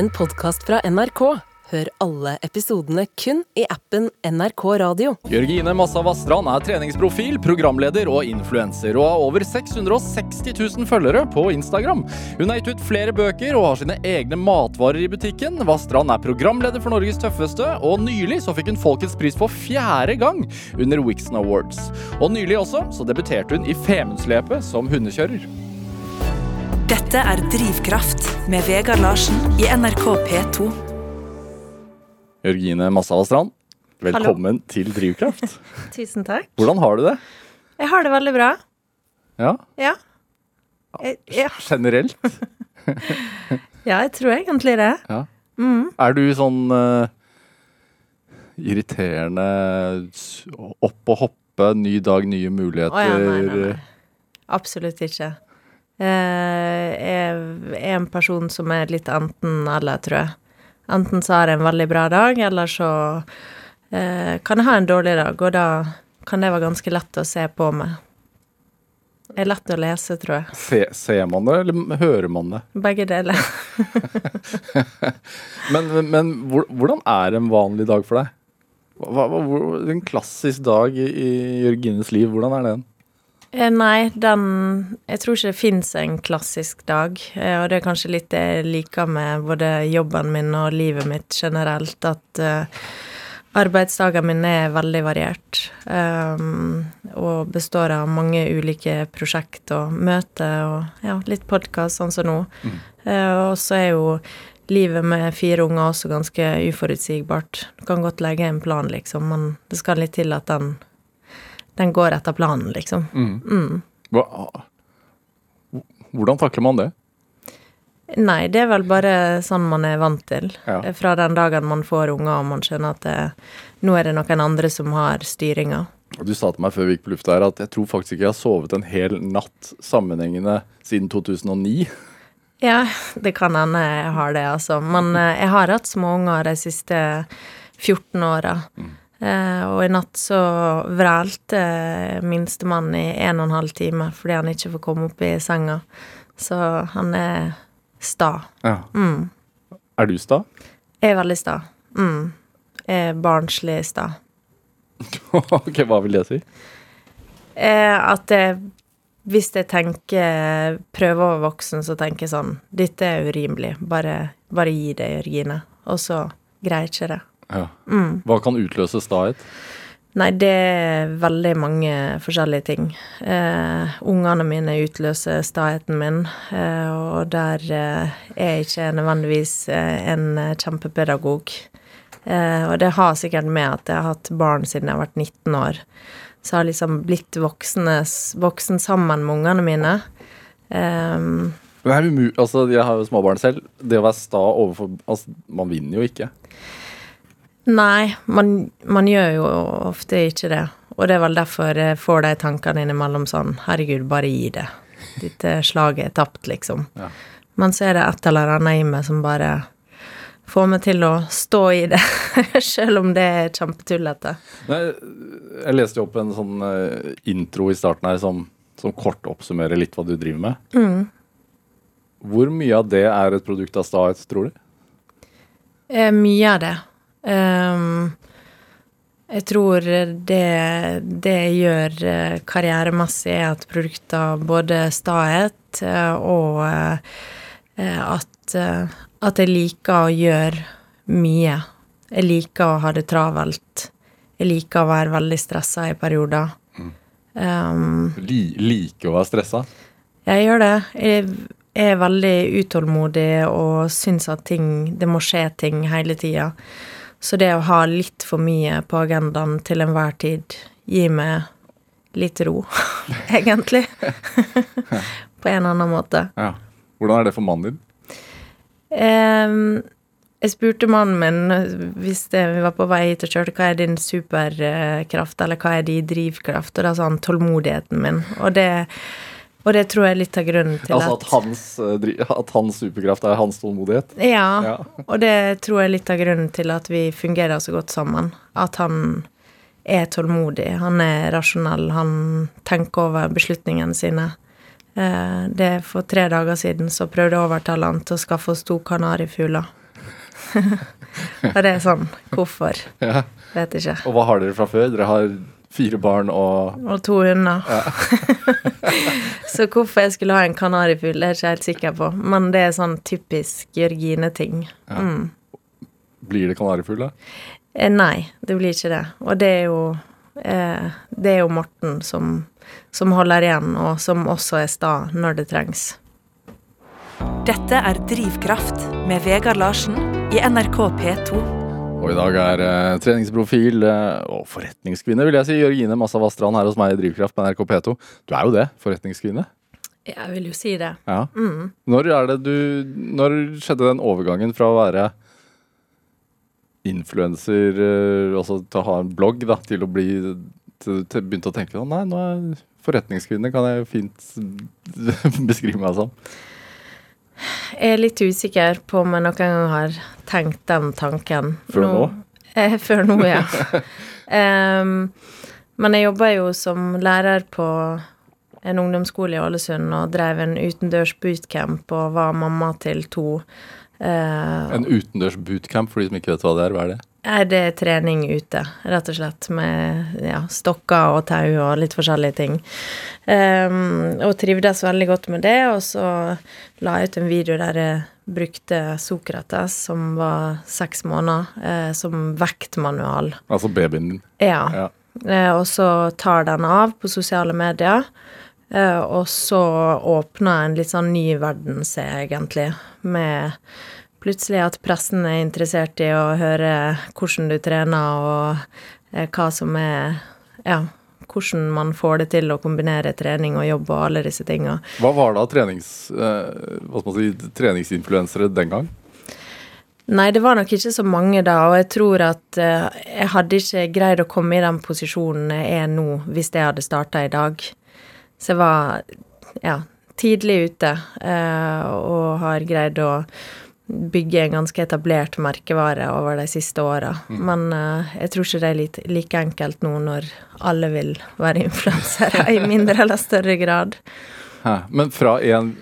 en podkast fra NRK. Hør alle episodene kun i appen NRK Radio. Jørgine Massa Vassdrand er treningsprofil, programleder og influenser, og har over 660 000 følgere på Instagram. Hun har gitt ut flere bøker og har sine egne matvarer i butikken. Vassdrand er programleder for Norges tøffeste, og nylig så fikk hun Folkets pris for fjerde gang under Wixon Awards. Og nylig også så debuterte hun i Femundslepet som hundekjører. Dette er Drivkraft med Vegard Larsen i NRK P2. Jørgine Massavastrand, velkommen velkommen til Drivkraft. Tusen takk. Hvordan har du det? Jeg har det veldig bra. Ja, Ja. Jeg, ja. generelt? ja, jeg tror egentlig det. Ja. Mm. Er du sånn uh, irriterende opp og hoppe, ny dag, nye Å muligheter? ja, nei, nei, nei. Absolutt ikke. Eh, jeg er en person som er litt enten-eller, tror jeg. Enten så har jeg en veldig bra dag, eller så eh, kan jeg ha en dårlig dag, og da kan det være ganske lett å se på meg. Det er lett å lese, tror jeg. Se, ser man det, eller hører man det? Begge deler. Men, men hvor- hvordan er en vanlig dag for deg? Hva, hva, en klassisk dag i, i Jørgines liv, hvordan er den? Eh, Nei, den Jeg tror ikke det fins en klassisk dag. eh, Og det er kanskje litt det jeg liker med både jobben min og livet mitt generelt, at uh, arbeidsdagen min er veldig variert. Um, og består av mange ulike prosjekt og møter og ja, litt podkast, sånn som nå. Eh, og så er jo livet med fire unger også ganske uforutsigbart. Du kan godt legge en plan, liksom, men det skal litt til at den, den går etter planen, liksom. Mm. Hva, hvordan takler man det? Nei, det er vel bare sånn man er vant til. Ja. Fra den dagen man får unger og man skjønner at det, nå er det noen andre som har styringa. Du sa til meg før vi gikk på lufta her at jeg tror faktisk ikke jeg har sovet en hel natt sammenhengende siden 2009. Ja, det kan hende jeg har det, altså. Men eh, jeg har hatt små unger de siste 14 åra. Eh, og i natt så vrælte minstemann i en og en halv time fordi han ikke får komme opp i senga. Så han er sta. Ja. Er du sta? Jeg er veldig sta. Mm. Jeg er barnslig sta. ok, hva vil det si? Eh, at jeg, hvis jeg tenker prøver være voksen, så tenker jeg sånn Dette er urimelig. Bare, bare gi det, Jørgine. Og så greier jeg ikke det. Ja. Hva kan utløse stahet? Nei, det er veldig mange forskjellige ting. Eh, ungene mine utløser staheten min, eh, og der eh, er jeg ikke nødvendigvis eh, en kjempepedagog. Eh, og det har sikkert med at jeg har hatt barn siden jeg har vært 19 år. Så jeg har liksom blitt voksne, voksen sammen med ungene mine. Umu altså, jeg har jo småbarn selv. Det å være sta overfor altså, Man vinner jo ikke. Nei, man, man gjør jo ofte ikke det. Og det er vel derfor jeg får de tankene innimellom sånn Herregud, bare gi det. Dette slaget er tapt, liksom. Ja. Men så er det et eller annet i meg som bare får meg til å stå i det, selv om det er kjempetullete. Jeg leste jo opp en sånn eh, intro i starten her som, som kort oppsummerer litt hva du driver med. Hvor mye av det er et produkt av stahet, tror du? Eh, mye av det. Ehm, jeg tror det, det jeg gjør eh, karrieremessig, er at produkter både stahet eh, og eh, at, at jeg liker å gjøre mye. Jeg liker å ha det travelt. Jeg liker å være veldig stressa i perioder. Ehm, Li, liker å være stressa? jeg gjør det. Jeg er veldig utålmodig og syns at ting Det må skje ting hele tida. Så det å ha litt for mye på agendaen til enhver tid gir meg litt ro, egentlig. på en eller annen måte. Ja. Hvordan er det for mannen din? Um, jeg spurte mannen min hvis det, vi var på vei hit og kjørte, hva er din superkraft, eller hva er din drivkraft? Og da sa han tålmodigheten min. Og det, og det tror jeg er litt av grunnen til Altså at hans, eh, at hans superkraft er hans tålmodighet? Ja, Ja. og det tror jeg er litt av grunnen til at vi fungerer så godt sammen. At han er tålmodig, han er rasjonell, han tenker over beslutningene sine. Det er For tre dager siden så prøvde jeg å overtale han til å skaffe oss to kanarifugler. Og det er sånn Hvorfor? Ja. Vet ikke. Og hva har dere fra før? Dere har fire barn og Og to hunder. så hvorfor jeg skulle ha en kanarifugl, er jeg ikke helt sikker på. Men det er sånn typisk Jørgine-ting. Mm. Blir det kanarifugl, da? Eh, nei, det blir ikke det. Og det er jo eh, Det er jo Morten som, som holder igjen, og som også er sta når det trengs. Dette er Drivkraft med Vegard Larsen i NRK P2. Og i dag er eh, treningsprofil eh, og forretningskvinne, vil jeg si, Jørgine Massa Vassdrand her hos meg i Drivkraft på NRK P2. Du er jo det, forretningskvinne. Jeg vil jo si det. Ja. Når er det du Når skjedde den overgangen fra å være influenser, eh, altså til å ha en blogg, da, til å bli til, til begynte å tenke sånn Nei, nå er forretningskvinne, kan jeg fint beskrive meg som. Jeg er litt usikker på om jeg noen gang har tenkt den tanken. Før nå? Eh, før nå, ja. um, men jeg jobba jo som lærer på en ungdomsskole i Ålesund og drev en utendørs bootcamp og var mamma til to. Uh, En utendørs bootcamp, for de som ikke vet hva det er. Hva er det? Er det er trening ute, rett og slett, med ja, stokker og tau og litt forskjellige ting. Um, og trivdes veldig godt med det, og så la jeg ut en video der jeg brukte Sokrates, som var seks måneder, eh, som vektmanual. Altså babyen din. Ja. Ja. Eh, og så tar den av på sosiale medier. Eh, og så åpner en litt sånn ny verden seg, egentlig, med plutselig at pressen er interessert i å høre hvordan du trener, og eh, hva som er Ja, hvordan man får det til å kombinere trening og jobb og alle disse tinga. Hva var da trenings, eh, si, treningsinfluensere den gang? Nei, det var nok ikke så mange da, og jeg tror at eh, jeg hadde ikke greid å komme i den posisjonen jeg er nå, hvis jeg hadde starta i dag. Så jeg var, ja, tidlig ute, eh, og har greid å bygge en ganske etablert merkevare over de siste åra. Men uh, jeg tror ikke det er litt, like enkelt nå når alle vil være influensere i mindre eller større grad. Hæ? Men fra en,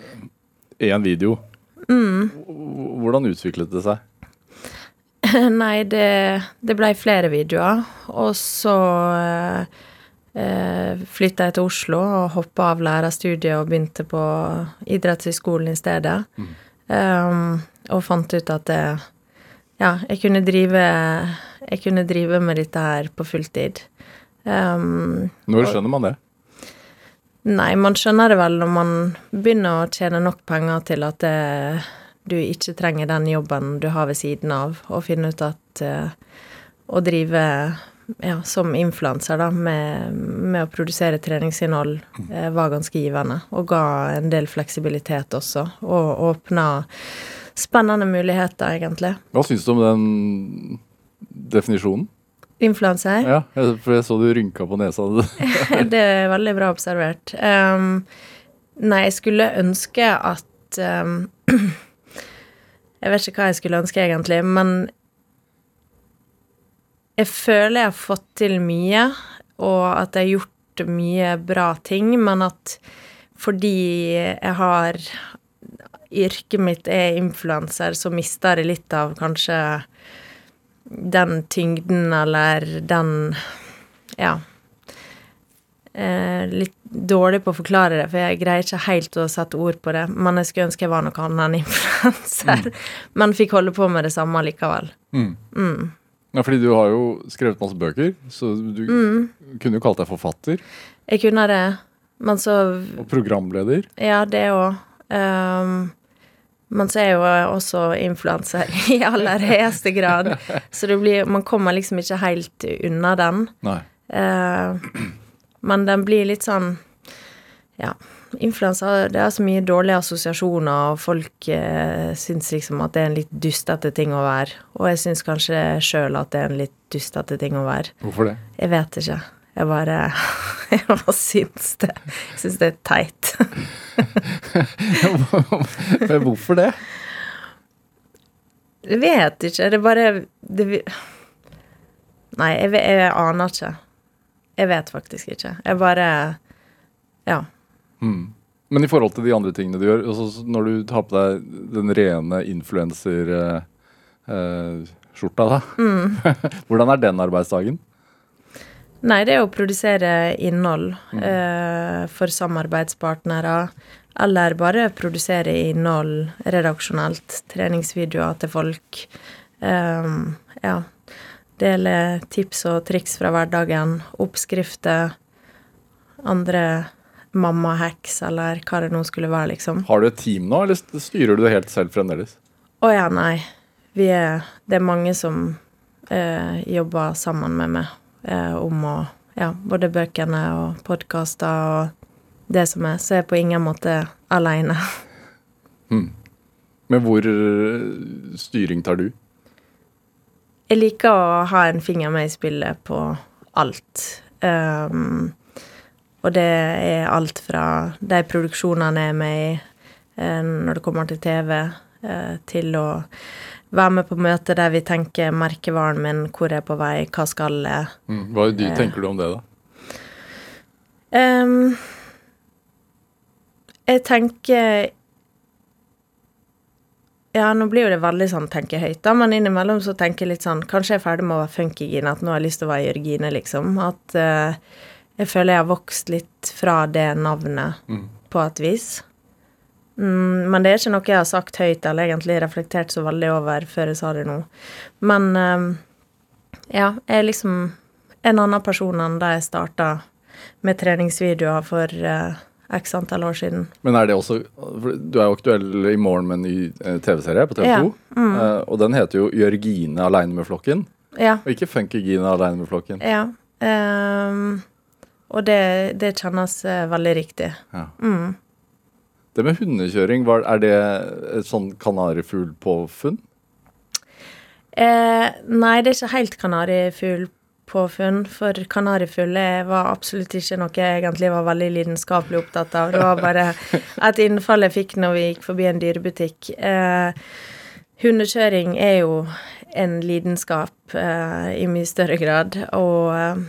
en video, mm. hvordan utviklet det seg? Nei, det, det blei flere videoer, og så eh, eh, flytta jeg til Oslo og hoppa av lærerstudiet og begynte på idrettshøyskolen i stedet. Um, og fant ut at det, ja, jeg kunne drive Jeg kunne drive med dette her på fulltid. Um, Når skjønner man det? Nei, man skjønner det vel når man begynner å tjene nok penger til at det, du ikke trenger den jobben du har ved siden av, og finne ut at uh, å drive ja, som influenser da, med, med å produsere treningsinnhold eh, var ganske givende, og ga en del fleksibilitet også, og åpna spennende muligheter, egentlig. Hva syns du om den definisjonen? Influenser? Ja, for jeg så du rynka på nesa. det er veldig bra observert. Um, nei, jeg skulle ønske at um, Jeg vet ikke hva jeg skulle ønske, egentlig, men jeg føler jeg har fått til mye, og at jeg har gjort mye bra ting, men at fordi jeg har Yrket mitt er influenser, så mister jeg litt av kanskje den tyngden eller den Ja. Eh, litt dårlig på å forklare det, for jeg greier ikke helt å sette ord på det. Men jeg skulle ønske jeg var noe annet enn influenser. Men fikk holde på med det samme likevel. Ja, fordi du har jo skrevet masse bøker, så du kunne jo kalt deg forfatter Jeg kunne det, men så og programleder. Ja, det òg. Um, men så er jo også influenser i aller høyeste grad. Så det blir Man kommer liksom ikke helt unna den. Eh, men den blir litt sånn Ja. Influensa, det er så mye dårlige assosiasjoner, og folk eh, syns liksom at det er en litt dustete ting å være. Og jeg syns kanskje sjøl at det er en litt dustete ting å være. Hvorfor det? Jeg vet ikke. Jeg bare bare syns det. Jeg syns det er teit. Men Hvorfor det? Jeg vet ikke. Det er bare det, Nei, jeg, jeg aner ikke. Jeg vet faktisk ikke. Jeg bare Ja. Mm. Men i forhold til de andre tingene du gjør, altså når du tar på deg den rene influenserskjorta, eh, skjorta, da. Hvordan er den arbeidsdagen? Nei, det er å produsere innhold eh, for samarbeidspartnere. Eller bare produsere innhold redaksjonelt. Treningsvideoer til folk. Eh, ja. Dele tips og triks fra hverdagen. Oppskrifter. Andre mamma-hacks, eller hva det nå skulle være, liksom. Har du et team nå, eller styrer du det helt selv fremdeles? Å ja, nei. Vi er Det er mange som eh, jobber sammen med meg om å Ja, både bøkene og podkaster og det som er. Så jeg er på ingen måte aleine. Men hvor eh, styring tar du? Jeg liker å ha en finger med i spillet på alt. Um, og det er alt fra de produksjonene jeg er med i eh, når det kommer til TV, eh, til å være med på møter der vi tenker merkevaren min, hvor er jeg på vei, hva skal jeg? Mm. Hva du, tenker du om det, da? Um, jeg tenker Ja, nå blir jo det veldig sånn tenke høyt, da, men innimellom så tenker jeg litt sånn Kanskje jeg er ferdig med å være funkygine, at nå har jeg lyst til å være Jørgine, liksom. At uh, jeg føler jeg har vokst litt fra det navnet på et vis. Mm, men det er ikke noe jeg har sagt høyt eller egentlig reflektert så veldig over før jeg sa det nå. Men um, ja, jeg er liksom en annen person enn da jeg starta med treningsvideoer for uh, x antall år siden. Men er det også for Du er jo aktuell i morgen med en ny eh, TV-serie på TV 2. Ja, mm. Eh, og den heter jo 'Jørgine aleine med flokken', Ja. og ikke 'Funkygine aleine med flokken'. ja. Um, og det, det kjennes veldig riktig. Ja. Mm. Det med hundekjøring, er det et sånn kanarifuglpåfunn? Eh, nei, det er ikke helt kanarifuglpåfunn, for kanarifugl var absolutt ikke noe jeg egentlig var veldig lidenskapelig opptatt av. Det var bare et innfall jeg fikk når vi gikk forbi en dyrebutikk. Eh, hundekjøring er jo en lidenskap eh, i mye større grad, og, eh,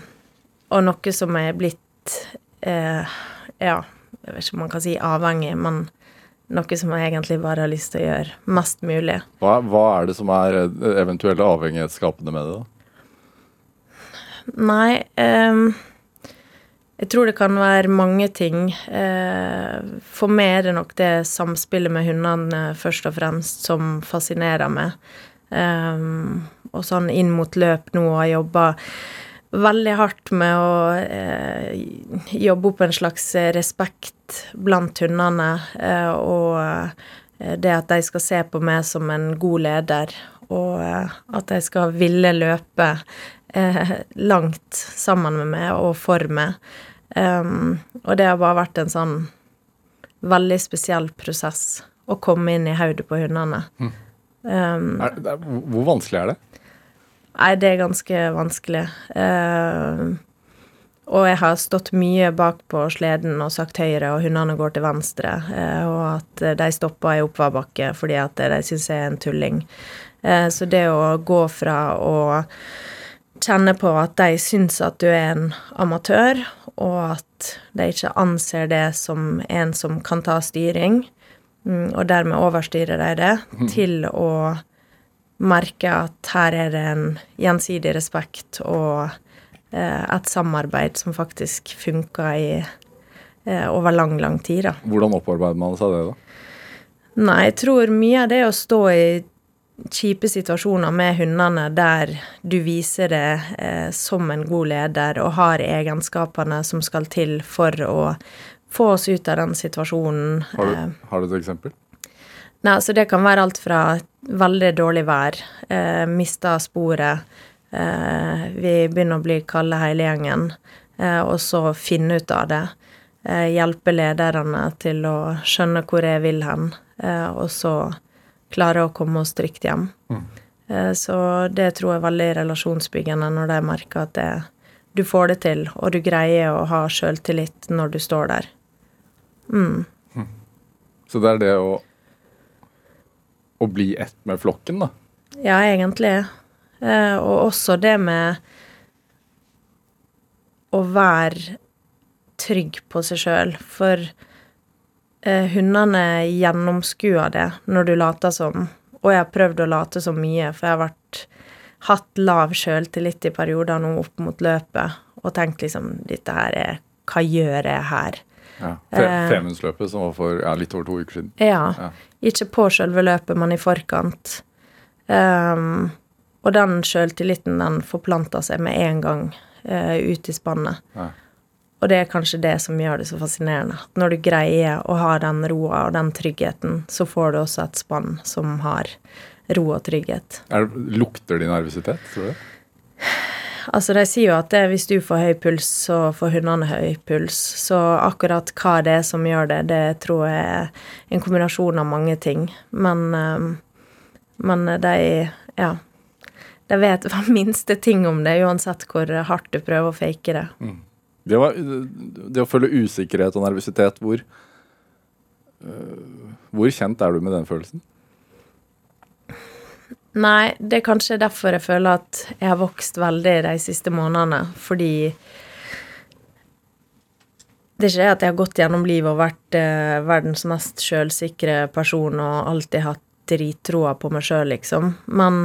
og noe som er blitt eh, Ja, jeg vet ikke om man kan si avhengig, men noe som jeg egentlig bare har lyst til å gjøre mest mulig. Hva, hva er det som er eh, eventuelle avhengighetsskapende med det? da? Nei um, Jeg tror det kan være mange ting. Uh, for meg er det nok det samspillet med hundene først og fremst som fascinerer meg. Um, og sånn inn mot løp nå og jobber jobba veldig hardt med å eh, jobbe opp en slags respekt blant hundene. Eh, og eh, det at de skal se på meg som en god leder, og eh, at de skal ville løpe eh, langt sammen med meg og for meg. Um, og det har bare vært en sånn veldig spesiell prosess å komme inn i hodet på hundene. Um, Er, er, hvor vanskelig er det? Nei, det er ganske vanskelig. Eh, og jeg har stått mye bak på sleden og sagt høyre, og hundene går til venstre. eh, og at de stopper i oppoverbakke fordi at de syns jeg er en tulling. Eh, så det å gå fra å kjenne på at de syns at du er en amatør, og at de ikke anser det som en som kan ta styring, mm, og dermed overstyrer de det, til å merke at her er det en gjensidig respekt og eh, et samarbeid som faktisk funker i, eh, over lang, lang tid, da. Hvordan opparbeider man seg det, da? Nei, jeg tror mye av det å stå i kjipe situasjoner med hundene der du viser det eh, som en god leder og har egenskapene som skal til for å få oss ut av den situasjonen. Har eh, du, har du et eksempel? Nei, så det kan være alt fra veldig dårlig vær, eh, mista sporet, eh, vi begynner å bli kalde hele gjengen, eh, og så finne ut av det. Eh, hjelpe lederne til å skjønne hvor jeg vil hen, eh, og så klare å komme oss trygt hjem. Eh, så det tror jeg er veldig relasjonsbyggende når de merker at det, du får det til, og du greier å ha sjøltillit når du står der. Så det er det å å bli ett med flokken, da. Ja, egentlig. Eh, og også det med å være trygg på seg sjøl. For eh, hundene gjennomskuer det når du later som, og jeg har prøvd å late så mye, for jeg har vært hatt lav sjøltillit i perioder nå opp mot løpet, og tenkt liksom Dette her er Hva gjør jeg her? Ja. Eh. Femundsløpet som var for ja, litt over to uker siden. Ja. Ja. Ikke på selve løpet, men i forkant. Um, og den sjøltilliten, den forplanta seg med en gang uh, ut i spannet. Ja. Og det er kanskje det som gjør det så fascinerende. At når du greier å ha den roa og den tryggheten, så får du også et spann som har ro og trygghet. Det- lukter de nervøsitet, tror du? Altså, de sier jo at det, hvis du får høy puls, så får hundene høy puls. Så akkurat hva det er som gjør det, det tror jeg er en kombinasjon av mange ting. Men, ehm, men de Ja. De vet hva minste ting om det, uansett hvor hardt du prøver å fake det. Det, var, det å føle usikkerhet og nervøsitet, hvor øh, Hvor kjent er du med den følelsen? Nei, det er kanskje derfor jeg føler at jeg har vokst veldig de siste månedene, fordi det er ikke det at jeg har gått gjennom livet og vært eh, verdens mest sjølsikre person og alltid hatt drittroa på meg sjøl, liksom, men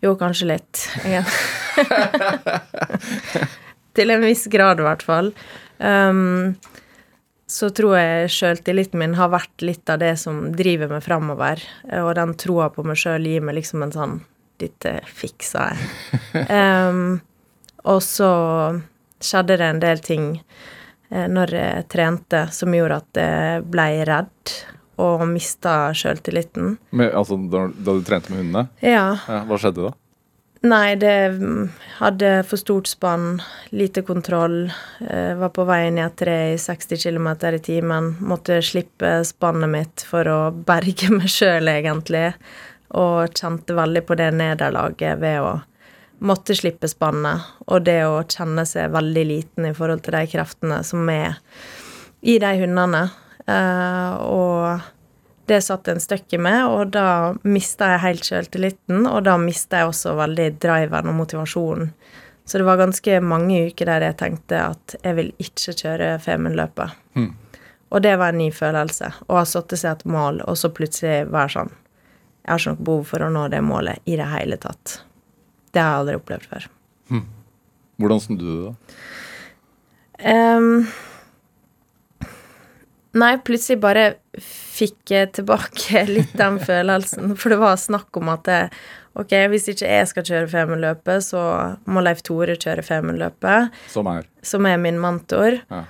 jo, kanskje litt. Til en viss grad, i hvert fall. Um, så tror jeg sjøltilliten min har vært litt av det som driver meg framover. Og den troa på meg sjøl gir meg liksom en sånn Dette fiksa jeg. Um, og så skjedde det en del ting eh, når jeg trente som gjorde at jeg ble redd og mista sjøltilliten. Altså, da, da du trente med hundene? Ja. Ja, hva skjedde da? Nei, det mm, hadde for stort spann, lite kontroll. Eh, var på vei ned et tre i 60 km i timen. Måtte slippe spannet mitt for å berge meg sjøl, egentlig. Og kjente veldig på det nederlaget ved å måtte slippe spannet. Og det å kjenne seg veldig liten i forhold til de kreftene som er i de hundene. Eh, og det satt en støkk i meg, og da mista jeg helt selvtilliten, Og da mista jeg også veldig driveren og motivasjonen. Så det var ganske mange uker der jeg tenkte at jeg vil ikke kjøre Femundløpet. Mm. Og det var en ny følelse. Å ha satt seg et mål, og så plutselig være sånn Jeg har ikke noe behov for å nå det målet i det hele tatt. Det har jeg aldri opplevd før. Hvordan snudde du det? da? Um, nei, plutselig bare fikk jeg tilbake litt den følelsen. For det var snakk om at det, ok, hvis ikke jeg skal kjøre Femundløpet, så må Leif Tore kjøre Femundløpet, Som er som er min mentor. Ja.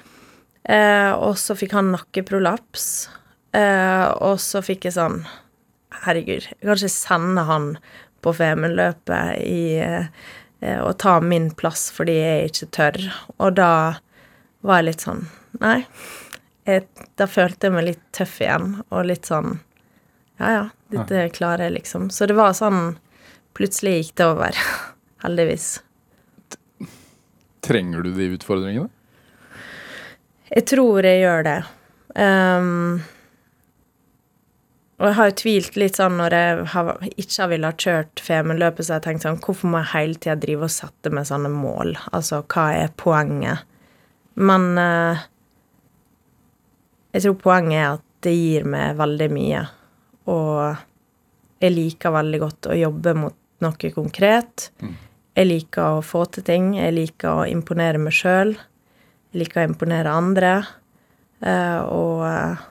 Eh, og så fikk han nakkeprolaps. Eh, og så fikk jeg sånn Herregud, jeg kan ikke sende han på Femundløpet i eh, og ta min plass fordi jeg ikke tør. Og da var jeg litt sånn Nei. Jeg, da følte jeg meg litt tøff igjen, og litt sånn Ja, ja, dette klarer jeg, liksom. Så det var sånn Plutselig gikk det over. Heldigvis. Trenger du de utfordringene? Jeg tror jeg gjør det. Um, og jeg har jo tvilt litt sånn når jeg har, ikke har villet ha kjørt Femundløpet, så har jeg tenkt sånn Hvorfor må jeg hele tida drive og sette meg sånne mål? Altså, hva er poenget? Men eh, jeg tror poenget er at det gir meg veldig mye. Og jeg liker veldig godt å jobbe mot noe konkret. Jeg liker å få til ting. Jeg liker å imponere meg sjøl. Jeg liker å imponere andre. Eh, og eh,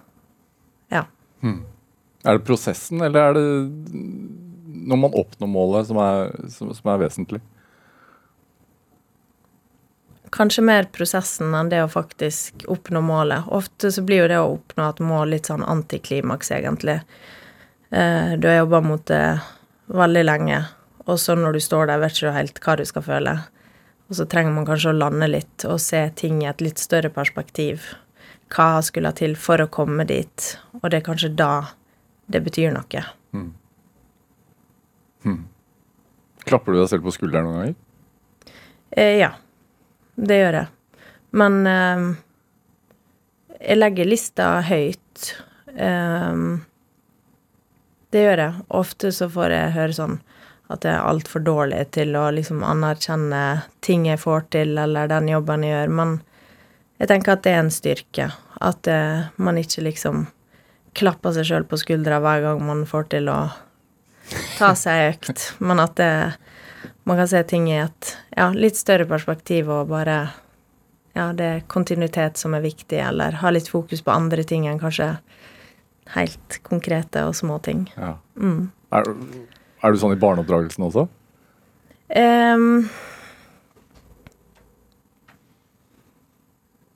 ja. Er det prosessen, eller er det når man oppnår målet som er, som, som er vesentlig? Kanskje mer prosessen enn det å faktisk oppnå målet. Ofte så blir jo det å oppnå et mål litt sånn antiklimaks, egentlig. Eh, du har jobba mot det veldig lenge, og så når du står der, vet ikke helt hva du skal føle. Og så trenger man kanskje å lande litt og se ting i et litt større perspektiv. Hva skulle til for å komme dit? Og det er kanskje da det betyr noe. Klapper du deg selv på skulderen noen ganger? Eh, ja, det gjør jeg. Men eh, jeg legger lista høyt. Eh, det gjør jeg. Ofte så får jeg høre sånn at jeg er altfor dårlig til å liksom anerkjenne ting jeg får til, eller den jobben jeg gjør. Men jeg tenker at det er en styrke. At eh, man ikke liksom klapper seg sjøl på skuldra hver gang man får til å ta seg ei økt, men at det, man kan se ting i et ja, litt større perspektiv og bare Ja, det er kontinuitet som er viktig, eller ha litt fokus på andre ting enn kanskje helt konkrete og små ting. Ja. Mm. Er, er du sånn i barneoppdragelsen også? Um,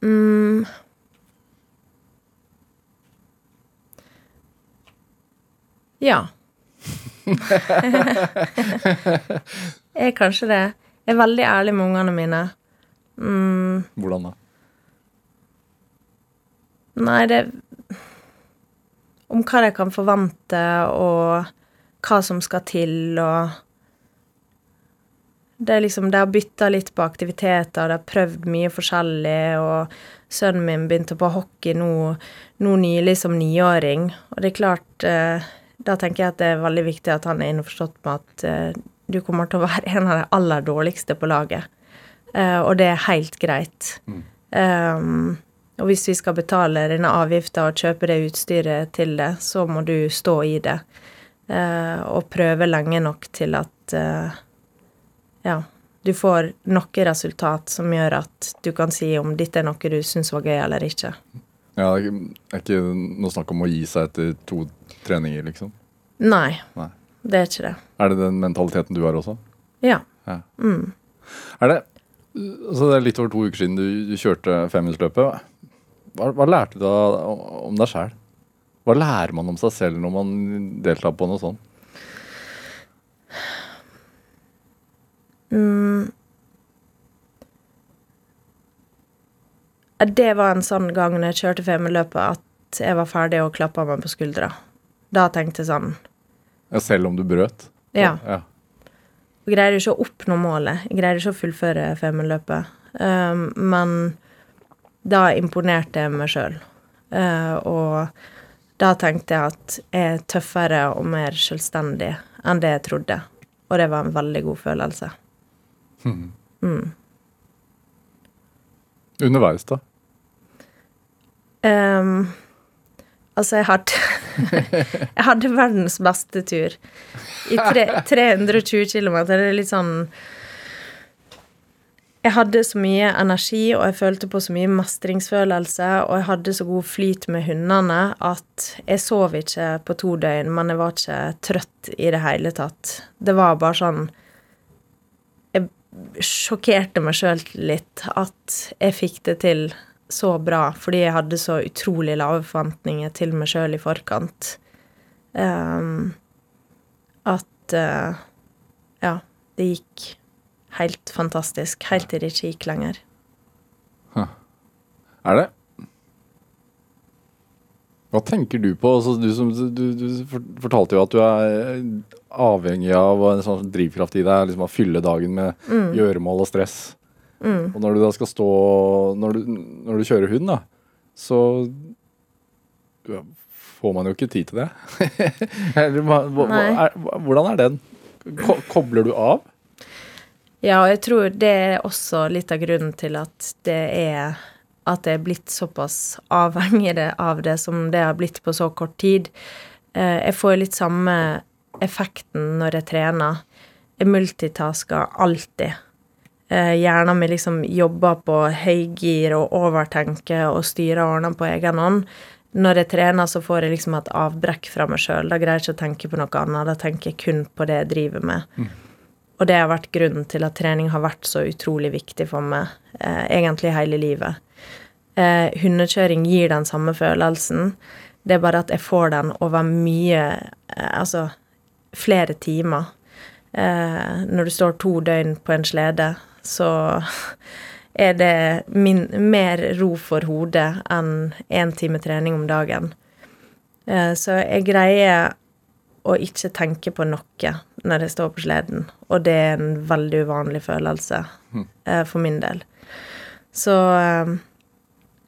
mm. Ja. er kanskje det. Jeg er veldig ærlig med ungene mine. Mm, Hvordan da? nei, det Om hva de kan forvente, og hva som skal til, og Det er liksom De har bytta litt på aktiviteter, de har prøvd mye forskjellig, og sønnen min begynte på hockey nå, nå nylig som niåring, og det er klart eh, Da tenker jeg at det er veldig viktig at han er innforstått med at eh, du kommer til å være en av de aller dårligste på laget. Uh, og det er helt greit. Um, og hvis vi skal betale denne avgifta og kjøpe det utstyret til det, så må du stå i det. Uh, og prøve lenge nok til at uh, ja, du får noe resultat som gjør at du kan si om dette er noe du syns var gøy eller ikke. Ja, det er ikke noe snakk om å gi seg etter to treninger, liksom. Nei, Nei. Det er ikke det. Er det den mentaliteten du har også? Ja. Er det Så det er litt over to uker siden du, du kjørte femminuttersløpet. Hva, hva lærte du da om deg sjæl? Hva lærer man om seg selv når man deltar på noe sånt? Det var en sånn gang når jeg kjørte femmeløpet at jeg var ferdig og klappa meg på skuldra. Da tenkte jeg sånn Ja, selv om du brøt? Ja. ja. Jeg greier ikke å oppnå målet. Jeg greier ikke å fullføre Femundløpet. Um, men da imponerte jeg meg sjøl. og da tenkte jeg at jeg er tøffere og mer selvstendig enn det jeg trodde. Og det var en veldig god følelse. Underveis, da? Um, altså, jeg hadde Jeg hadde verdens beste tur. I tre, 320 km. Det er litt sånn Jeg hadde så mye energi, og jeg følte på så mye mestringsfølelse, og jeg hadde så god flyt med hundene at jeg sov ikke på to døgn, men jeg var ikke trøtt i det hele tatt. Det var bare sånn Jeg sjokkerte meg sjøl litt at jeg fikk det til så bra, fordi jeg hadde så utrolig lave forventninger til meg sjøl i forkant. Um, at uh, Ja, det gikk helt fantastisk. Helt til det ikke gikk lenger. Er det? Hva tenker du på? Altså, du, som, du, du fortalte jo at du er avhengig av en sånn drivkraft i deg, liksom å fylle dagen med gjøremål og stress. Og når du da skal stå Når du, når du kjører hund, da, så ja, får man jo ikke tid til det. Hvordan er den? Ko kobler du av? Ja, og jeg tror det er også litt av grunnen til at det er At jeg er blitt såpass avhengig av det som det har blitt på så kort tid. Eh, Jeg får litt samme effekten når jeg trener. Jeg multitasker alltid. Eh, Hjernen min liksom jobber på høygir og overtenker og styrer og ordner på egen hånd. Når jeg trener, så får jeg liksom et avbrekk fra meg sjøl. Da greier jeg ikke å tenke på noe annet. Da tenker jeg kun på det jeg driver med. Og det har vært grunnen til at trening har vært så utrolig viktig for meg, eh, egentlig hele livet. Eh, hundekjøring gir den samme følelsen. Det er bare at jeg får den over mye eh, Altså flere timer. Eh, når du står to døgn på en slede, så er det min, mer ro for hodet enn én time trening om dagen. Eh, så jeg greier å ikke tenke på noe når jeg står på sleden, og det er en veldig uvanlig følelse eh, for min del. Så eh,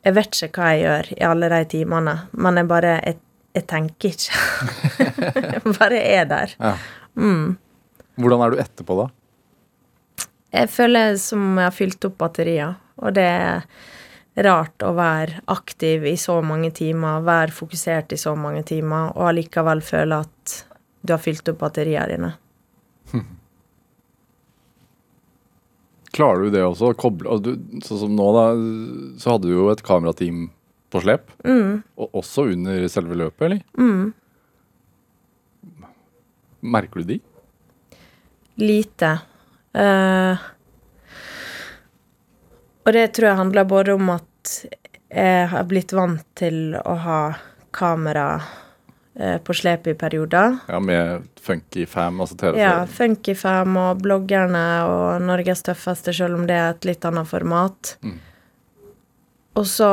jeg vet ikke hva jeg gjør i alle de timene, men jeg bare Jeg, jeg tenker ikke. jeg bare er der. Ja. Hvordan er du etterpå, da? Jeg føler som jeg har fylt opp batterier, og det er rart å være aktiv i så mange timer, være fokusert i så mange timer, og allikevel føle at du har fylt opp batteriene dine. Klarer du det også? Koble, du, sånn som nå, da, så hadde du jo et kamerateam på slep. Og også under selve løpet, eller? Mm. Merker du de? Lite. Eh, og det tror jeg handler både om at jeg har blitt vant til å ha kamera eh, på slep i perioder. Ja, med funky fam, altså TV. Ja, Funkyfam og bloggerne og Norges tøffeste, selv om det er et litt annet format. Mm. Og så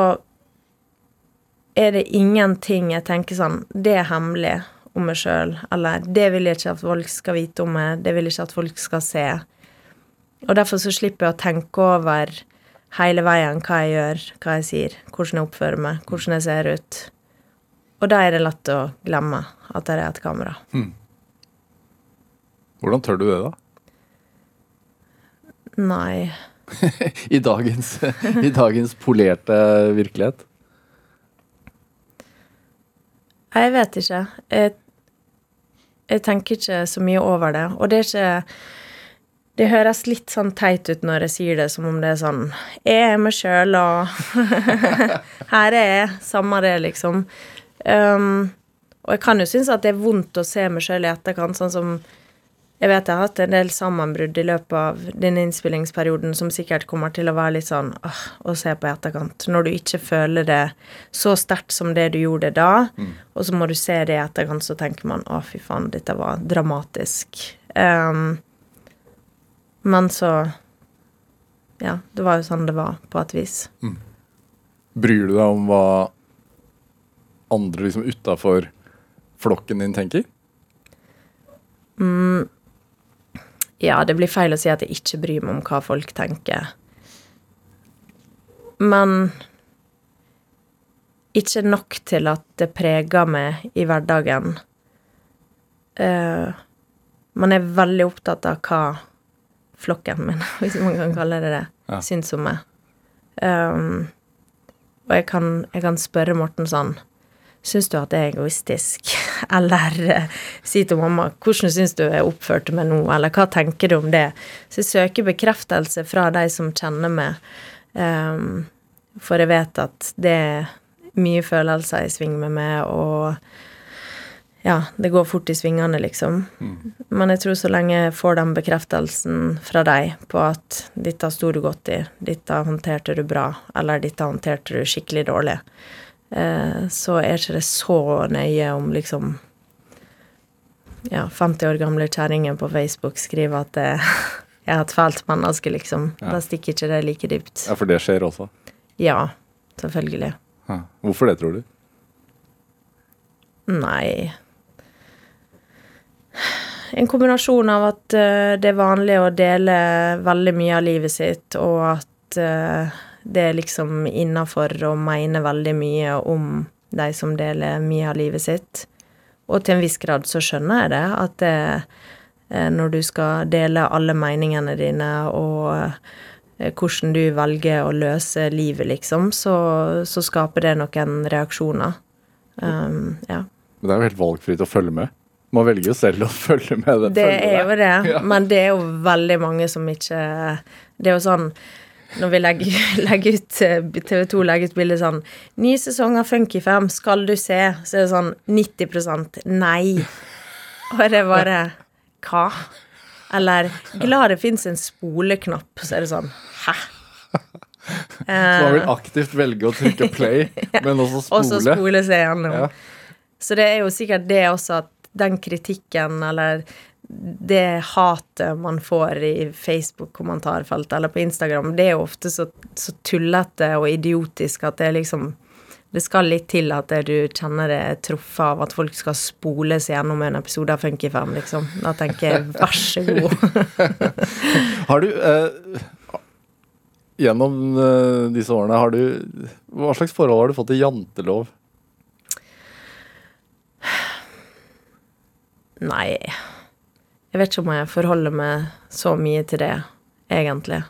er det ingenting jeg tenker sånn Det er hemmelig om meg sjøl. Eller det vil jeg ikke at folk skal vite om meg. Det vil jeg ikke at folk skal se. Og derfor så slipper jeg å tenke over hele veien hva jeg gjør, hva jeg sier, hvordan jeg oppfører meg, hvordan jeg ser ut. Og da er det lett å glemme at det er et kamera. Hvordan tør du det, da? Nei. I dagens, I dagens polerte virkelighet? Nei, Jeg vet ikke. Jeg, jeg tenker ikke så mye over det. Og det er ikke Det høres litt sånn teit ut når jeg sier det, som om det er sånn Jeg er meg sjøl, og Her er jeg. Samme det, liksom. Um, og jeg kan jo synes at det er vondt å se meg sjøl i etterkant, sånn som jeg vet jeg har hatt en del sammenbrudd i løpet av denne innspillingsperioden som sikkert kommer til å være litt sånn åh, å se på i etterkant. Når du ikke føler det så sterkt som det du gjorde da, og så må du se det i etterkant, så tenker man å, fy faen, dette var dramatisk. Ehm, men så Ja, det var jo sånn det var, på et vis. Bryr du deg om hva andre liksom utafor flokken din tenker? Ja, det blir feil å si at jeg ikke bryr meg om hva folk tenker. Men ikke nok til at det preger meg i hverdagen. Uh, man er veldig opptatt av hva flokken min, hvis man kan kalle det det, Ja. syns om meg. Um, og jeg kan, jeg kan spørre Morten sånn Syns du at det er egoistisk? Eller uh, si til mamma hvordan syns du jeg oppførte meg nå, eller hva tenker du om det? Så jeg søker bekreftelse fra de som kjenner meg, um, for jeg vet at det er mye følelser i sving med meg, og ja, det går fort i svingene, liksom. Men jeg tror så lenge jeg får den bekreftelsen fra deg på at dette sto du godt i, dette håndterte du bra, eller dette håndterte du skikkelig dårlig, eh, så er ikke det så nøye om liksom ja, 50 år gamle kjerringer på Facebook skriver at det, jeg er et fælt menneske, liksom. Ja. Da stikker ikke det like dypt. Ja, for det skjer også. Ja, selvfølgelig. Ja. Hvorfor det, tror du? Nei En kombinasjon av at uh, det er vanlig å dele veldig mye av livet sitt, og at uh, det er liksom innafor å mene veldig mye om de som deler mye av livet sitt. Og til en viss grad så skjønner jeg det, at det, uh, når du skal dele alle meningene dine og hvordan du velger å løse livet, liksom, så, så skaper det noen reaksjoner. Um, ja. Men det er jo helt valgfritt å følge med. Man velger jo selv å følge med. Det følge er jo det, Ja. men det er jo veldig mange som ikke Det er jo sånn når vi legger, legger ut TV 2 legger ut bilde sånn 'Ny sesong av Funkyfam, skal du se?' Så er det sånn 90% nei. Og det er bare Hva? Eller 'Glad det fins en spoleknapp', så er det sånn Hæ? Så man vil aktivt velge å trykke play, men også Og så spole. spole seg gjennom. Ja. Så det er jo sikkert det også at den kritikken, eller det hatet man får i Facebook-kommentarfeltet eller på Instagram, det er jo ofte så, så tullete og idiotisk at det er liksom Det skal litt til at det du kjenner det truffet av at folk skal spoles gjennom en episode av Funkyfam, liksom. Da tenker jeg vær så god. Har du eh, Gjennom eh, disse årene, har du Hva slags forhold har du fått til jantelov? Nei. Jeg vet ikke om jeg forholder meg så mye til det, egentlig.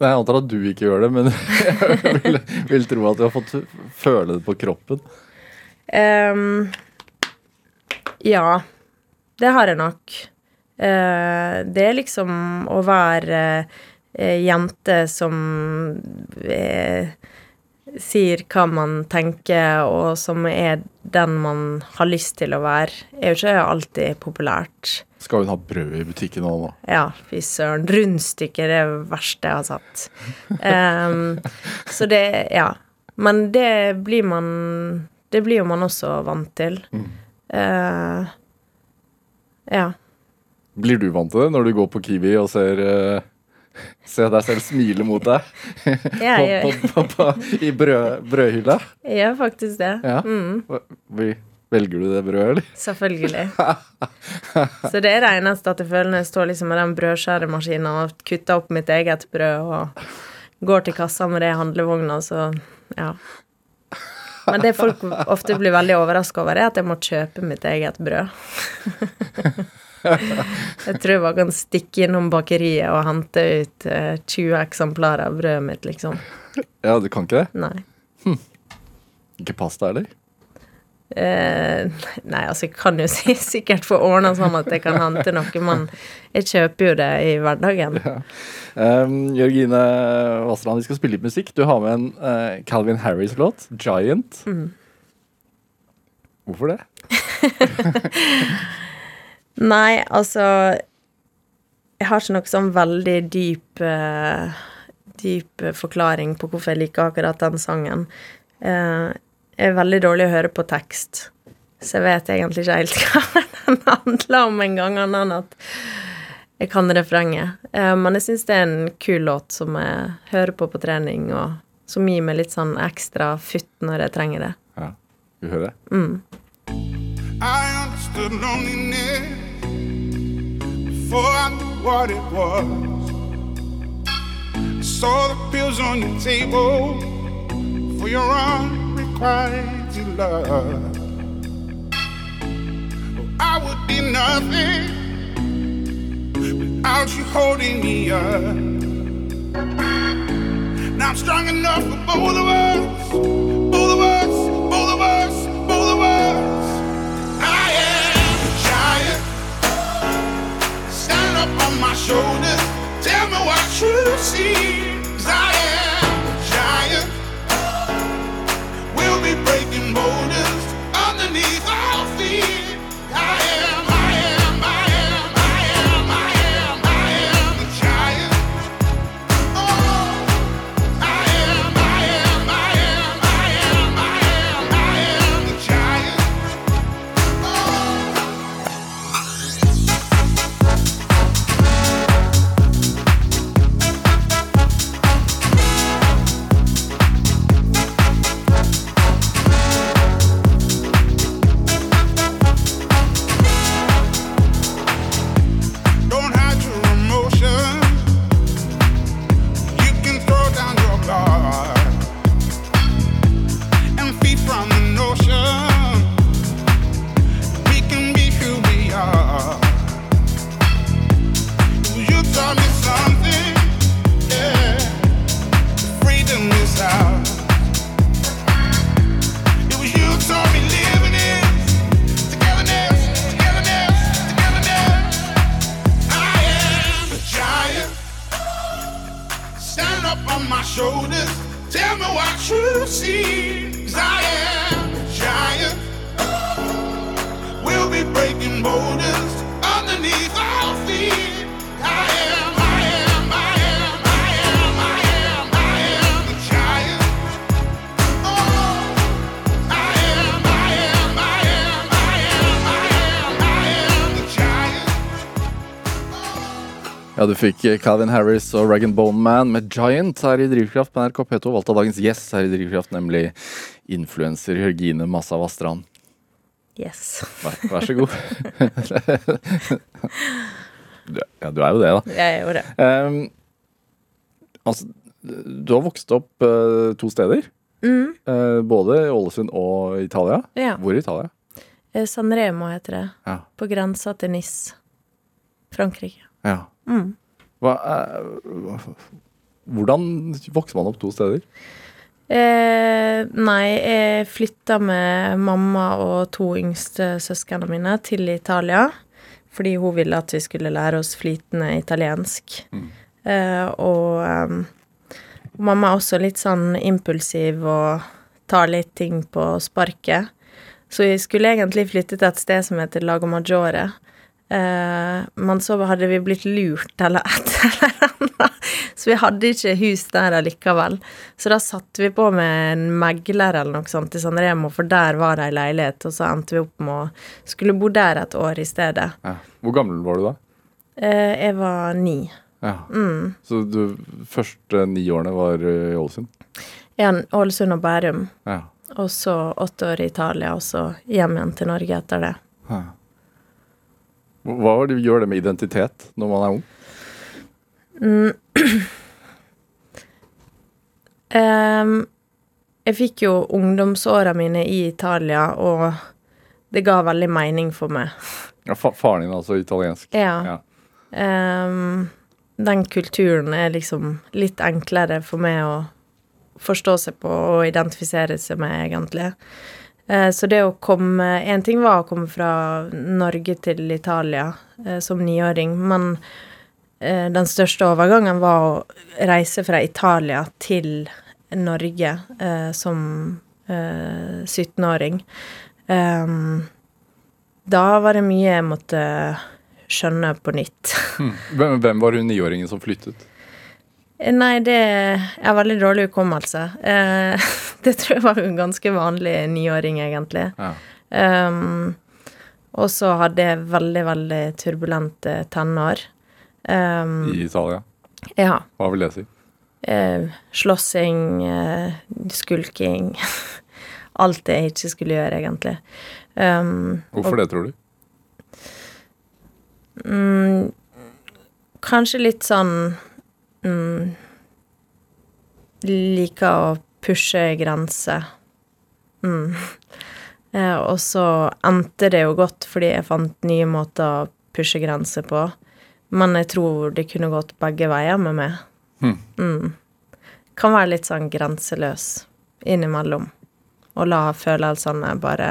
Nei, Jeg antar at du ikke gjør det, men jeg vil, vil tro at du har fått føle det på kroppen. Um, ja, det har jeg nok. Uh, det er liksom å være uh, jente som uh, sier hva man tenker, og som er den man har lyst til å være, er jo ikke alltid populært. Skal hun ha brød i butikken òg, da? Ja, fy søren. Rundstykker er det verste jeg har sett. Um, så det Ja. Men det blir man Det blir jo man også vant til. Uh, ja. Blir du vant til det når du går på Kiwi og ser eh, Ser deg selv smile mot deg på, på, på, i brød, brødhylla? gjør faktisk det. Ja. Mm, Velger du det brødet, eller? selvfølgelig. Så det er det eneste at jeg føler når jeg står liksom med den brødskjæremaskinen og kutter opp mitt eget brød og går til kassa med det i handlevogna, så ja. Men det folk ofte blir veldig overraska over, er at jeg må kjøpe mitt eget brød. Jeg tror jeg bare kan stikke innom bakeriet og hente ut eh, 20 eksemplarer av brødet mitt, liksom. Ja, du kan ikke det? Nei. Ikke pasta, eller? Eh, nei, altså, jeg kan jo si, sikkert få ordna sånn at jeg kan hente noe, men jeg kjøper jo det i hverdagen. Um, Jørgine Vassland, vi skal spille litt musikk. Du har med en uh, Calvin Harris-låt, 'Giant'. Hvorfor det? Nei, altså Jeg har ikke noe sånn veldig dyp uh, Dyp forklaring på hvorfor jeg liker akkurat den sangen. Uh, jeg er veldig dårlig å høre på tekst, så jeg vet egentlig ikke helt hva den handler om engang, annet enn at jeg kan refrenget. Uh, men jeg syns det er en kul låt som jeg hører på på trening, og som gir meg litt sånn ekstra futt når jeg trenger det. Ja, du hører det. I understood loneliness before I knew what it was. I saw the pills on your table for your unrequited love. I would be nothing without you holding me up. Now I'm strong enough for both of us, my shoulders. Tell me what you see. 'Cause I am Ja, du fikk eh, Calvin Harris og Rag Bone Man med Giant her i Drivkraft på NRK P2. Valgt av dagens gjest her i Drivkraft, nemlig influenser Jørgine Massa Strand. Yes. Vær, vær så god. Du- ja, du er jo det, da. Jeg gjør det. Um, altså, du har vokst opp uh, to steder. Eh, både i Ålesund og Italia. Ja. Hvor i Italia? San Remo heter det. Ja. På grensa til Nis, Frankrike. ja. Mm. Hva, eh, Hvordan vokser man opp to steder? Eh, nei, jeg flytta med mamma og to yngste søsknene mine til Italia. Fordi hun ville at vi skulle lære oss flytende italiensk. Eh, og um, mamma er også litt sånn impulsiv og tar litt ting på sparket. Så vi skulle egentlig flytte til et sted som heter Lago Maggiore. Eh, men så hadde vi blitt lurt eller et eller annet. Så vi hadde ikke hus der allikevel. Så da satte vi på med en megler eller noe sånt i San Remo, for der var det ei leilighet, og så endte vi opp med å skulle bo der et år i stedet. Ja. Hvor gammel var du da? Eh, jeg var ni. Ja. Så de første ni årene var eh, i Ålesund? Ja, Ålesund og Bærum. Ja. Og så åtte år i Italia, og så hjem igjen til Norge etter det. Hva hva det gjør det med identitet når man er ung? Ehm, jeg fikk jo ungdomsåra mine i Italia, og det ga veldig mening for meg. Ja, fa faren din er altså italiensk? Ja. Ja. Um, den kulturen er liksom litt enklere for meg å forstå seg på og identifisere seg med, egentlig. Eh, så det å komme En ting var å komme fra Norge til Italia eh, som niåring, men eh, den største overgangen var å reise fra Italia til Norge som eh, 17-åring. Ehm, da var det mye jeg måtte skjønne på nytt. Hm. Hvem var hun niåringen som flyttet? Nei, det har veldig dårlig hukommelse. Eh, det tror jeg var en ganske vanlig niåring, egentlig. Ja. Um, og så hadde jeg veldig, veldig turbulente tenår. Um, I Italia? ja. Hva vil det si? Eh, slåssing, eh, skulking Alt det jeg ikke skulle gjøre, egentlig. Um, Hvorfor det, tror du? Mm, kanskje litt sånn mm, Liker å pushe grenser. Mm. Eh, og så endte det jo godt fordi jeg fant nye måter å pushe grenser på. Men jeg tror det kunne gått begge veier med meg. Mm. Mm. Kan være litt sånn grenseløs innimellom. Og la følelsene bare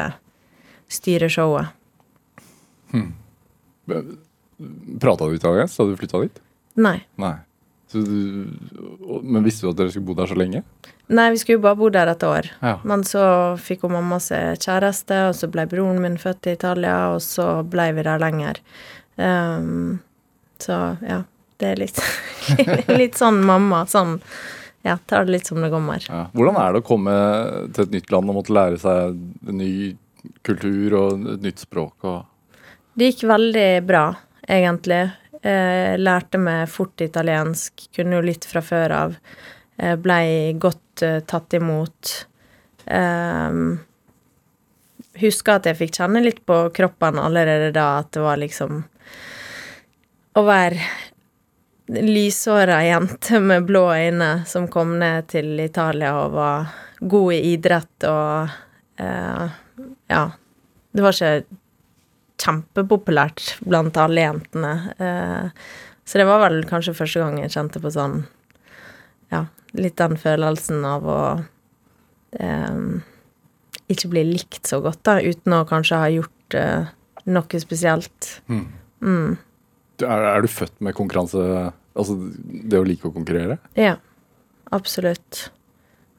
styre showet. Prata du italiensk da du flytta dit? Nei. Nei. Så men visste du at dere skulle bo der så lenge? Nei, vi skulle jo bare bo der et år. Ja. Men så fikk hun mamma seg kjæreste, og så ble broren min født i Italia, og så ble vi der lenger. Um, så ja, det er litt Litt sånn mamma. Sånn Ja, tar det litt som det kommer. Ja. Hvordan er det å komme til et nytt land og måtte lære seg en ny kultur og et nytt språk? Og Det gikk veldig bra, egentlig. Eh, lærte meg fort italiensk, kunne jo litt fra før av. Eh, blei godt eh, tatt imot. Eh, Husker at jeg fikk kjenne litt på kroppen allerede da at det var liksom Å være lyshåra jente med blå øyne som kom ned til Italia og var god i idrett og eh, Ja. Det var ikke kjempepopulært blant alle jentene. Eh, så det var vel kanskje første gang jeg kjente på sånn Ja, litt den følelsen av å eh, ikke bli likt så godt, da, uten å kanskje ha gjort eh, noe spesielt. Mm. Du- er, er du født med konkurranse Altså det å like å konkurrere? Ja, absolutt.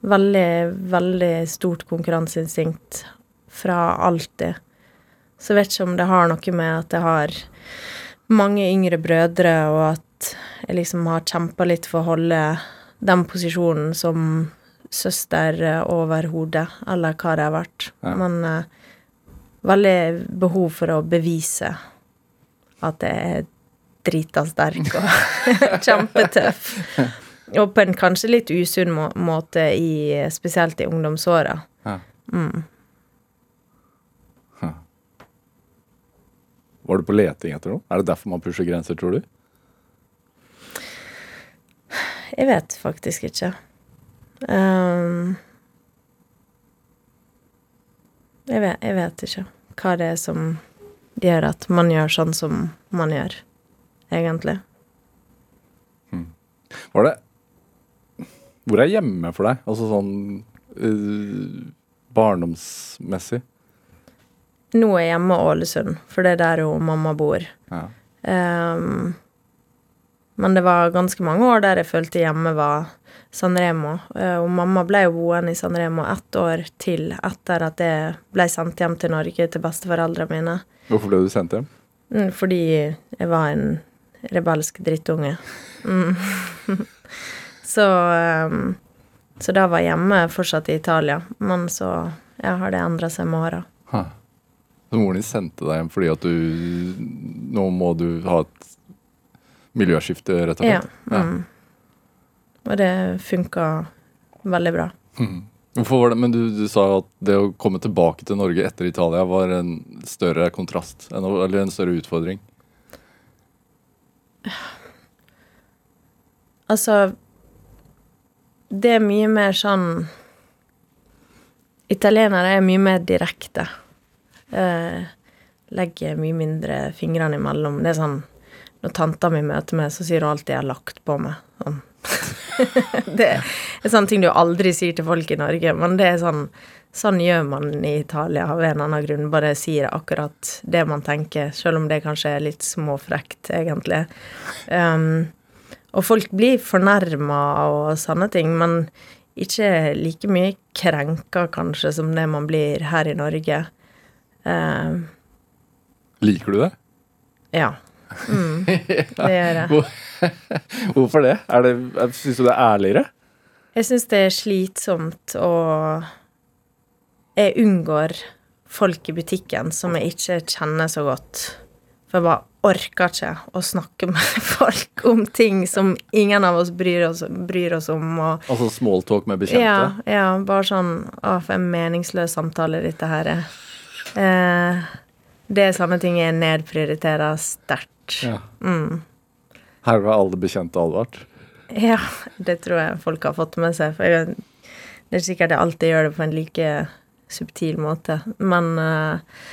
Veldig, veldig stort konkurranseinstinkt fra alltid. Så jeg vet ikke om det har noe med at jeg har mange yngre brødre, og at jeg liksom har kjempa litt for å holde den posisjonen som søster over hodet, eller hva det har vært. Ja. Men uh, veldig behov for å bevise at jeg er drita sterk og kjempetøff. Og på en kanskje litt usunn må måte, i, spesielt i ungdomsåra. Ja. Mm. Var du på leting etter noe? Er det derfor man pusher grenser, tror du? Jeg vet faktisk ikke. Um, jeg, vet, jeg vet ikke hva det er som gjør at man gjør sånn som man gjør, egentlig. Var det Hvor er hjemme for deg? Altså sånn uh, barndomsmessig? Nå er jeg hjemme i Ålesund, for det er der jo mamma bor. Ja. Um, men det var ganske mange år der jeg følte hjemme var Sanremo. Eh, og mamma ble jo boende i Sanremo ett år til etter at jeg ble sendt hjem til Norge til besteforeldrene mine. Hvorfor ble du sendt hjem? Mm, Fordi jeg var en rebelsk drittunge. Mm. så ehm, Så da var jeg hjemme fortsatt i Italia. Men så ja, har det endra seg med åra. Ha. Så moren din sendte deg hjem fordi at du Nå må du ha et miljøskifte, rett og slett? Ja. Mm. Og det funka veldig bra. Mhm. Hvorfor var det, Men du, du sa at det å komme tilbake til Norge etter Italia var en større kontrast, en, eller en større utfordring. Altså Det er mye mer sånn Italienere er mye mer direkte. Eh, legger mye mindre fingrene imellom. Det er sånn Når tanta mi møter meg, så sier hun alltid 'jeg har lagt på meg'. Sånn. det er sånne ting du aldri sier til folk i Norge, men det er sånn Sånn gjør man i Italia av en annen grunn. Bare sier akkurat det man tenker, selv om det kanskje er litt småfrekt, egentlig. Um, og folk blir fornærma og sånne ting, men ikke like mye krenka, kanskje, som det man blir her i Norge. Eh, Liker du det? ja. Mm, det gjør jeg. Hvorfor det? Er det Syns du det er ærligere? Jeg syns det er slitsomt og Jeg unngår folk i butikken som jeg ikke kjenner så godt. For jeg bare orker ikke å snakke med folk om ting som ingen av oss bryr oss, bryr oss om. Og Altså smalltalk med bekjente? Ja, ja, bare sånn Å, for en meningsløs samtale dette her er. Eh, det er sånne ting jeg nedprioriterer sterkt. Ja. Mm. Her var alle bekjente advart. Ja, det tror jeg folk har fått med seg. For jeg, det er sikkert jeg alltid gjør det på en like subtil måte. Men eh,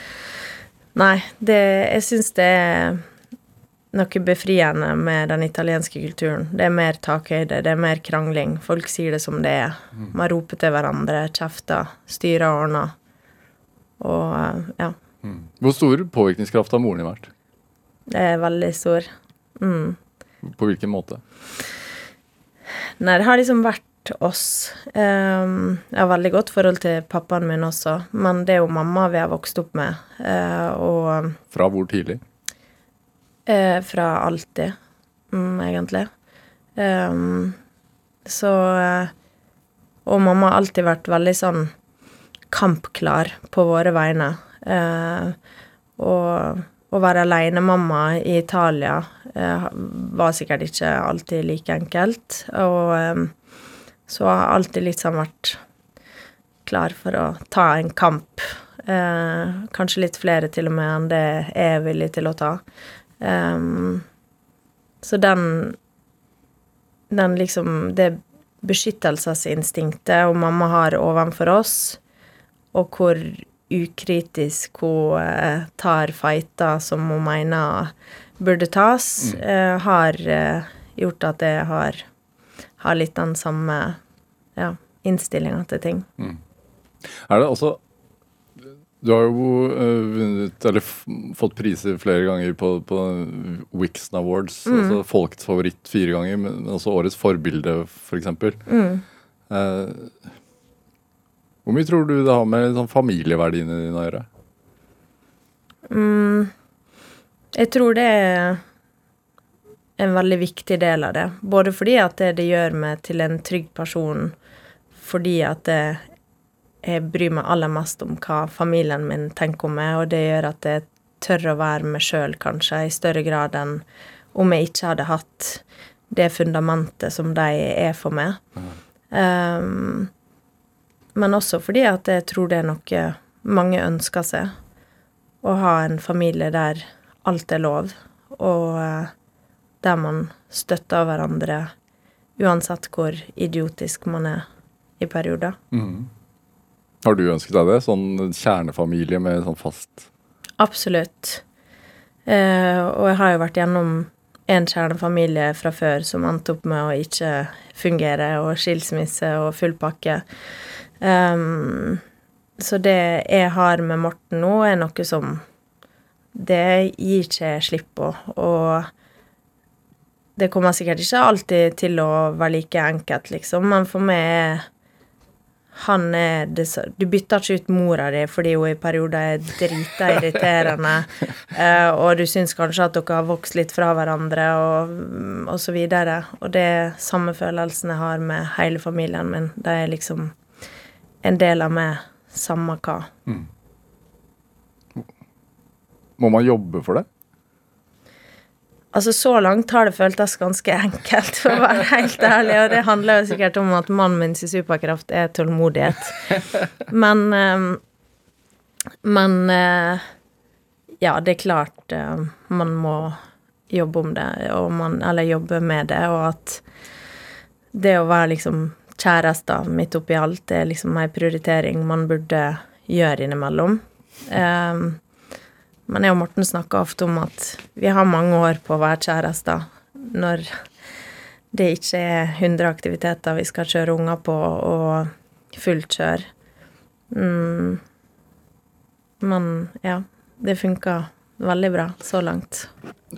Nei, det, jeg syns det er noe befriende med den italienske kulturen. Det er mer takhøyde, det er mer krangling. Folk sier det som det er. Man roper til hverandre, kjefter, styrer og ordner. Og ja, Hvor stor påvirkningskraft har moren din vært? det er veldig stor. Mm. På hvilken måte? Nei, det har liksom vært oss. Um, jeg har veldig godt forhold til pappaen min også, men det er jo mamma vi har vokst opp med. Uh, og Fra hvor tidlig? Uh, fra alltid, um, egentlig. Um, så uh, Og mamma har alltid vært veldig sånn kampklar på våre vegne. Eh, og å være alenemamma i Italia eh, var sikkert ikke alltid like enkelt. Og eh, så har jeg alltid liksom vært klar for å ta en kamp. Eh, kanskje litt flere til og med enn det jeg er villig til å ta. Ehm, så den Den liksom Det beskyttelsesinstinktet og mamma har overfor oss, og hvor ukritisk hun eh, tar fighter som hun mener burde tas, eh, har eh, gjort at jeg har, har litt den samme ja, innstillinga til ting. Er det også Du har jo vunnet, eller fått priser flere ganger på, på Wixon Awards. Altså Folkets favoritt fire ganger, men også Årets forbilde, f.eks. For Mm. Hvor mye tror du det har med sånn, familieverdiene dine å gjøre? Mm, jeg tror det er en veldig viktig del av det. Både fordi at det, det gjør meg til en trygg person, fordi at det, jeg bryr meg aller mest om hva familien min tenker om meg, og det gjør at jeg tør å være meg sjøl, kanskje, i større grad enn om jeg ikke hadde hatt det fundamentet som de er for meg. Um, men også fordi at jeg tror det er noe mange ønsker seg. Å ha en familie der alt er lov, og eh, der man støtter hverandre uansett hvor idiotisk man er i perioder. Har du ønsket deg det? Sånn kjernefamilie med sånn fast Absolutt. Eh, og jeg har jo vært gjennom en kjernefamilie fra før som endte opp med å ikke fungere, og skilsmisse og full pakke. Ehm, så det jeg har med Morten nå, er noe som Det gir ikke slipp på. Og det kommer sikkert ikke alltid til å være like enkelt, liksom, men for meg er han er det, så- Du bytter ikke ut mora di fordi hun i perioder er drita irriterende, eh, og du syns kanskje at dere har vokst litt fra hverandre, og, og så videre. Og det er samme følelsen jeg har med hele familien min. De er liksom en del av meg, samme hva. Må man jobbe for det? Altså, så langt har det føltes ganske enkelt, for å være helt ærlig, og det handler jo sikkert om at mannen min sin superkraft er tålmodighet. Men eh, Men eh, ja, det er klart eh, man må jobbe om det, og man, eller jobbe med det, og at det å være liksom kjærester midt oppi alt, det er liksom ei prioritering man burde gjøre innimellom. Um, men jeg og Morten snakker ofte om at vi har mange år på å være kjærester når det ikke er 100 aktiviteter vi skal kjøre unger på, og fullt kjør. Mm. Men ja, det funka veldig bra så langt.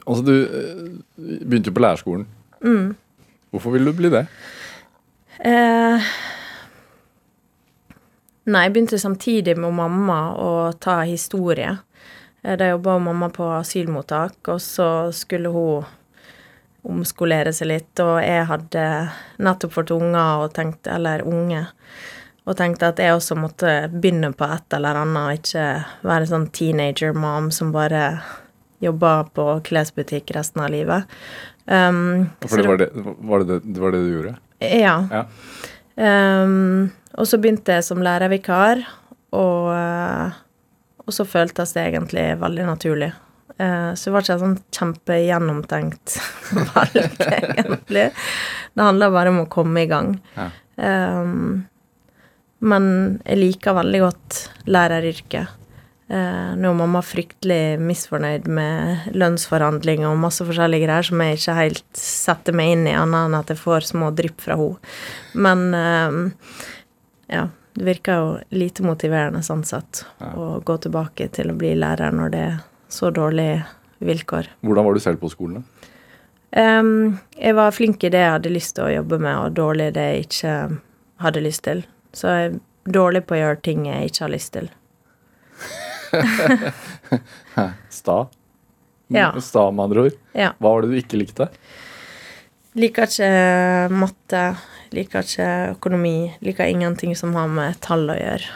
Altså, du eh, begynte jo på lærerskolen. Mm. Hvorfor ville du bli det? Eh, nei, jeg begynte samtidig med mamma å ta historie. Eh, Da jobba mamma på asylmottak, og så skulle hun omskolere seg litt, og jeg hadde nettopp fått unger og tenkte, eller unge, og tenkte at jeg også måtte begynne på et eller annet, ikke være sånn teenager-mom som bare jobba på klesbutikk resten av livet. Um, For det var det, var, det, det var det du gjorde? Ja. Ja. Um, og så begynte jeg som lærervikar, og, eh, og så føltes det egentlig veldig naturlig. Uh, så det var ikke et sånn kjempegjennomtenkt valg, egentlig. Det handla bare om å komme i gang. Ja. Um, men jeg liker veldig godt læreryrket. Uh, nå er mamma fryktelig misfornøyd med lønnsforhandlinger og masse forskjellige greier som jeg ikke helt setter meg inn i, annet enn at jeg får små drypp fra henne. Men eh, ja, det virker jo lite motiverende sånn sett å gå tilbake til å bli lærer når det er så dårlige vilkår. Hvordan var du selv på skolen? da? Um, jeg var flink i det jeg hadde lyst til å jobbe med, og dårlig i det jeg ikke hadde lyst til. Så jeg er dårlig på å gjøre ting jeg ikke har lyst til. Sta? Ja. Sta, med andre ord. Ja. Hva var det du ikke likte? Liker ikke matte, liker ikke økonomi, liker ingenting som har med tall å gjøre.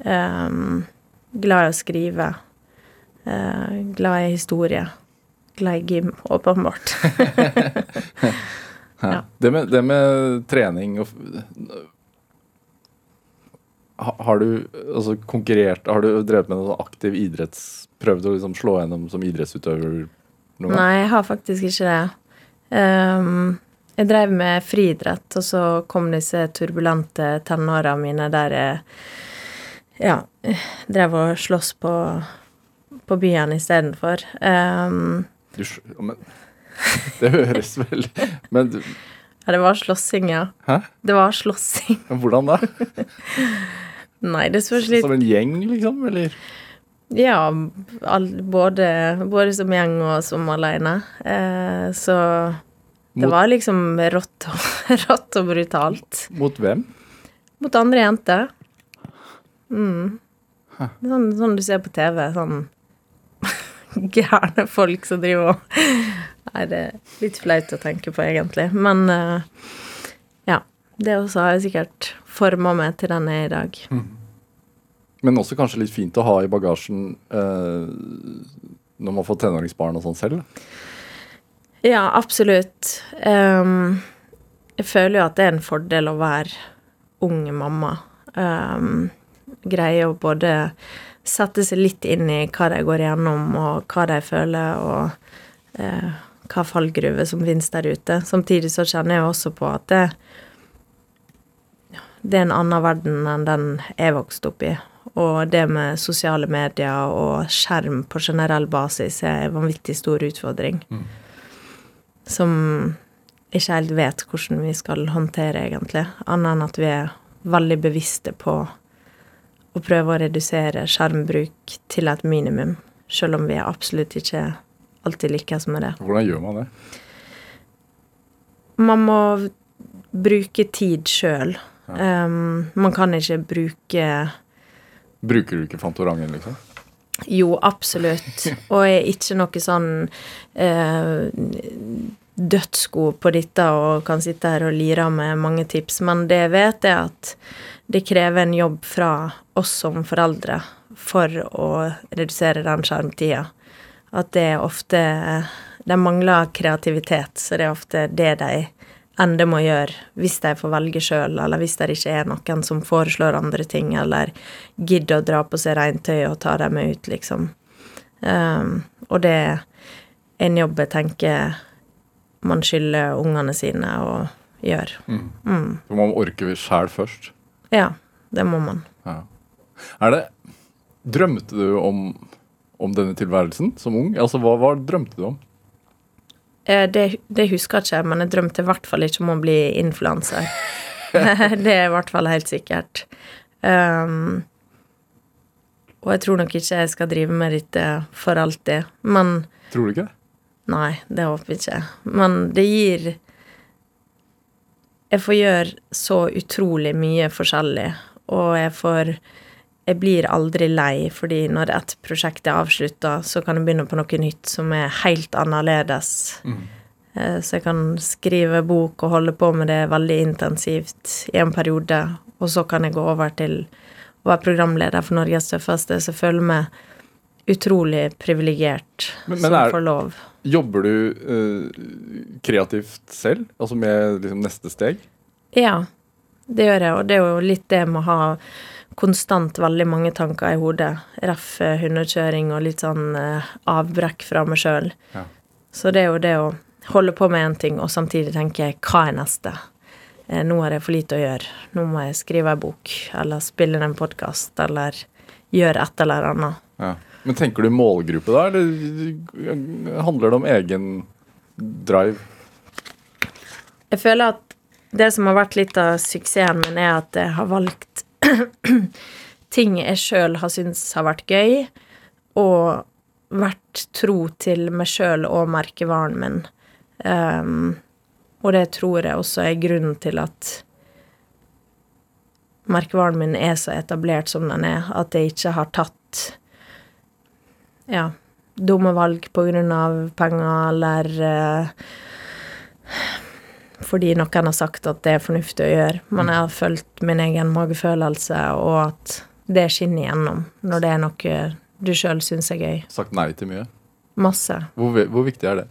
Um, glad i å skrive. Uh, glad i historie. Glad i gym, åpenbart. Ja. Det, med, det med trening og Har du altså, konkurrert Har du drevet med noe sånn aktiv idretts... Prøvd å liksom slå gjennom som idrettsutøver noen gang? Nei, jeg har faktisk ikke det. Um, jeg drev med friidrett, og så kom disse turbulente tenåra mine der jeg ja, drev og sloss på, på byen istedenfor. Um, Du, men, det høres vel Men du- ja, det var slåssing, ja. Hæ? Det var slåssing. hvordan da? Nei, det spørs litt Som en gjeng, liksom? Eller? Ja, all, både, både som gjeng og som alene. Eh, så det Mot- var liksom rått og, rått og brutalt. Mot hvem? Mot andre jenter. Mm. Sånn, sånn du ser på TV. Sånn gærne folk som driver og Nei, det er litt flaut å tenke på, egentlig. Men eh. Det også har jo sikkert forma meg til den jeg er i dag. Men også kanskje litt fint å ha i bagasjen eh, når man får tenåringsbarn og sånn selv. Ja, absolutt. Um, jeg føler jo at det er en fordel å være ung mamma. Um, greie å både sette seg litt inn i hva de går igjennom, og hva de føler, og uh, hva fallgruver som finnes der ute. Samtidig så kjenner jeg også på at det, det er en annen verden enn den jeg vokste opp i. Og det med sosiale medier og skjerm på generell basis er en vanvittig stor utfordring. som ikke helt vet hvordan vi skal håndtere, egentlig. Annet enn at vi er veldig bevisste på å prøve å redusere skjermbruk til et minimum, selv om vi absolutt ikke alltid lykkes med det. Hvordan gjør man det? Man må bruke tid sjøl. Um, man kan ikke bruke Bruker du ikke Fantorangen, liksom? Jo, absolutt. Og jeg er ikke noe sånn eh, dødsgod på dette og kan sitte her og lire med mange tips, men det jeg vet, er at det krever en jobb fra oss som foreldre for å redusere den skjermtida. At det er ofte De mangler kreativitet, så det er ofte det de ender det må gjøre hvis de får velge sjøl, eller hvis det ikke er noen som foreslår andre ting, eller gidder å dra på seg regntøy og ta dem med ut, liksom. Um, og det er en jobb jeg tenker man skylder ungene sine å gjøre. For man orker orke sjæl først. Ja, det må man. Ja. Er det Drømte du om, om denne tilværelsen som ung? Altså, hva, hva drømte du om? Eh, Det, det husker jeg ikke, men jeg drømte i hvert fall ikke om å bli influenser. det er i hvert fall helt sikkert. Um, og jeg tror nok ikke jeg skal drive med dette for alltid. Men Tror du ikke det? Nei, det håper jeg ikke. Men det gir Jeg får gjøre så utrolig mye forskjellig, og jeg får Jeg blir aldri lei, fordi når et prosjekt er avslutta, så kan jeg begynne på noe nytt som er helt annerledes. Mm. Så jeg kan skrive bok og holde på med det veldig intensivt i en periode, og så kan jeg gå over til å være programleder for Norges tøffeste, så jeg føler meg utrolig privilegert som er- får lov. Jobber du uh, kreativt selv? Altså med liksom, neste steg? Ja, det gjør jeg, og det er jo litt det med å ha konstant veldig mange tanker i hodet. Ref eh, hundekjøring og litt sånn eh, avbrekk fra meg sjøl. Ja. Så det er jo det å holde på med én ting, og samtidig tenke hva er neste? Eh, nå har jeg for lite å gjøre. Nå må jeg skrive ei bok, eller spille inn en podkast, eller gjøre et eller annet. Ja. Men tenker du målgruppe da, eller handler det om egen drive? Jeg føler at det som har vært litt av suksessen min, er at jeg har valgt ting jeg sjøl har syntes har vært gøy, og vært tro til meg sjøl og merkevaren min. Um, og det tror jeg også er grunnen til at merkevaren min er så etablert som den er, at jeg ikke har tatt ja, dumme valg på grunn av penger, eller eh, fordi noen har sagt at det er fornuftig å gjøre. Men jeg har fulgt min egen magefølelse, og at det skinner igjennom når det er noe du sjøl syns er gøy. Sagt nei til mye? Masse. Hvor, hvor viktig er det?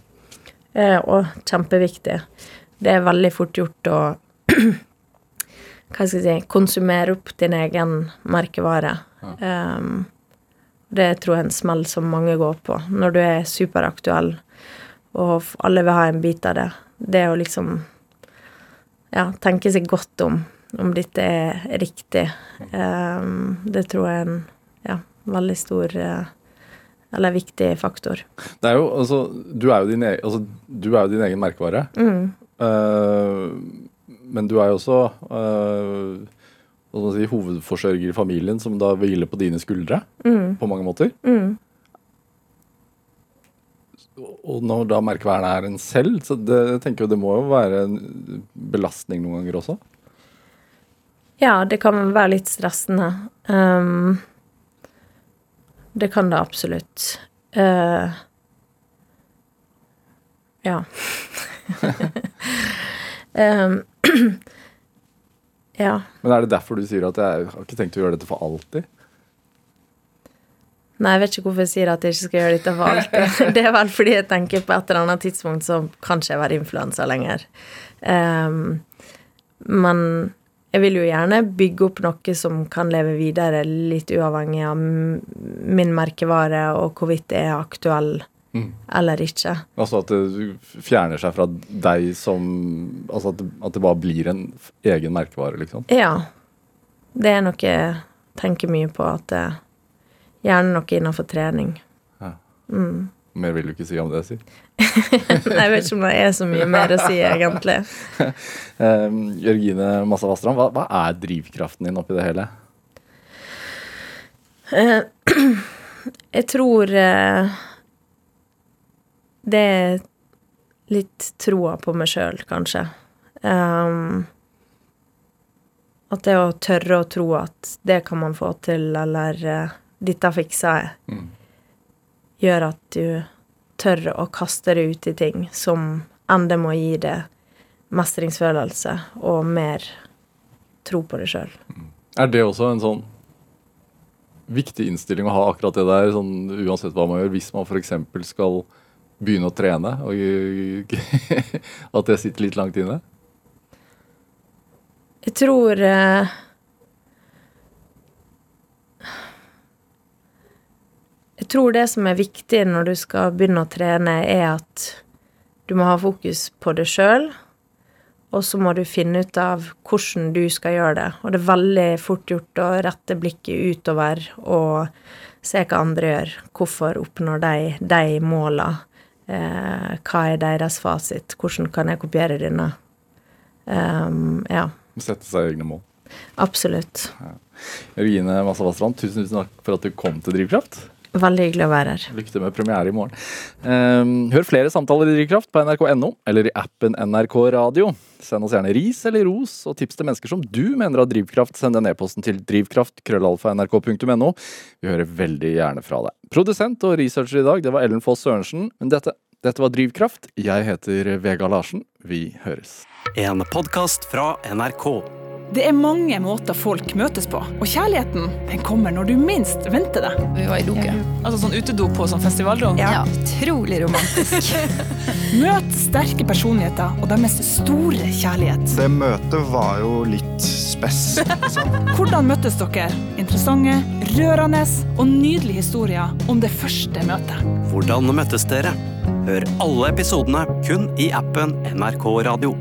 Eh, og kjempeviktig. Det er veldig fort gjort å Hva skal jeg si Konsumere opp din egen merkevare. Um, det tror jeg er en smell som mange går på. Når du er superaktuell, og alle vil ha en bit av det. Det å liksom Ja, tenke seg godt om om dette er riktig. Um, det tror jeg er en ja, veldig stor uh, eller viktig faktor. Det er jo, altså, du er jo din egen, altså, du er jo din egen merkevare. Eh, men du er jo også man si, hovedforsørger i familien, som da hviler på dine skuldre på mange måter. Og når da merkeværen er en selv, så det, jeg tenker jo det må jo være en belastning noen ganger også. Ja, det kan være litt stressende. Um, det kan det absolutt. Uh, ja. um, ja. Men er det derfor du sier at jeg har ikke tenkt å gjøre dette for alltid? Nei, jeg vet ikke hvorfor jeg sier at jeg ikke skal gjøre dette for alltid. Det er vel fordi jeg tenker på et eller annet tidspunkt så kan ikke jeg være influenser lenger. Um, men jeg vil jo gjerne bygge opp noe som kan leve videre, litt uavhengig av min merkevare og hvorvidt det er aktuell eller ikke. Altså at det fjerner seg fra deg som Altså at det, at det bare blir en egen merkevare, liksom. Ja. Det er noe jeg tenker mye på, at det gjerne noe innenfor trening. Ja. Mm. Mer vil du ikke si om det, si. Jeg vet ikke om det er så mye mer å si, egentlig. Eh, Jørgine Massa Vassdrand, hva, hva er drivkraften din oppi det hele? Uh, Jeg tror uh, det er litt troa på meg sjøl, kanskje. Um, at det å tørre å tro at det kan man få til, eller eh, 'dette fikser jeg', Mm. gjør at du tør å kaste deg ut i ting som enda må gi deg mestringsfølelse og mer tro på deg sjøl. Er det også en sånn viktig innstilling å ha akkurat det der, sånn, uansett hva man gjør, hvis man f.eks. skal begynne å trene, og at det sitter litt langt inne? Jeg tror eh, Jeg tror det som er viktig når du skal begynne å trene, er at du må ha fokus på deg sjøl, og så må du finne ut av hvordan du skal gjøre det. Og det er veldig fort gjort å rette blikket utover og se hva andre gjør. Hvorfor oppnår de de måla? Eh, hva er deres fasit? Hvordan kan jeg kopiere denne? Um, ja. Sette seg egne mål. Absolutt. Jørgine Massa Vassdrand, tusen, tusen takk for at du kom til Drivkraft. Veldig hyggelig å være her. Lykke til med premiere i morgen. Ehm, hør flere samtaler i Drivkraft på nrk.no eller i appen NRK Radio. Send oss gjerne ris eller ros, og tips til mennesker som du mener har drivkraft. Send den e-posten til drivkraft.krøllalfa.nrk.no. Vi hører veldig gjerne fra deg. Produsent og researcher i dag, det var Ellen Foss Sørensen. Men dette, dette var Drivkraft. Jeg heter Vega Larsen. Vi høres. En podkast fra NRK. Det er mange måter folk møtes på, og kjærligheten den kommer når du minst venter det. Vi var i Loke. Altså sånn utedo på sånn festivalrom? Ja, utrolig romantisk. Møt sterke personligheter og deres store kjærlighet. Det møtet var jo litt spess. Liksom. Hvordan møttes dere? Interessante, rørende og nydelige historier om det første møtet. Hvordan møttes dere? Hør alle episodene kun i appen NRK Radio.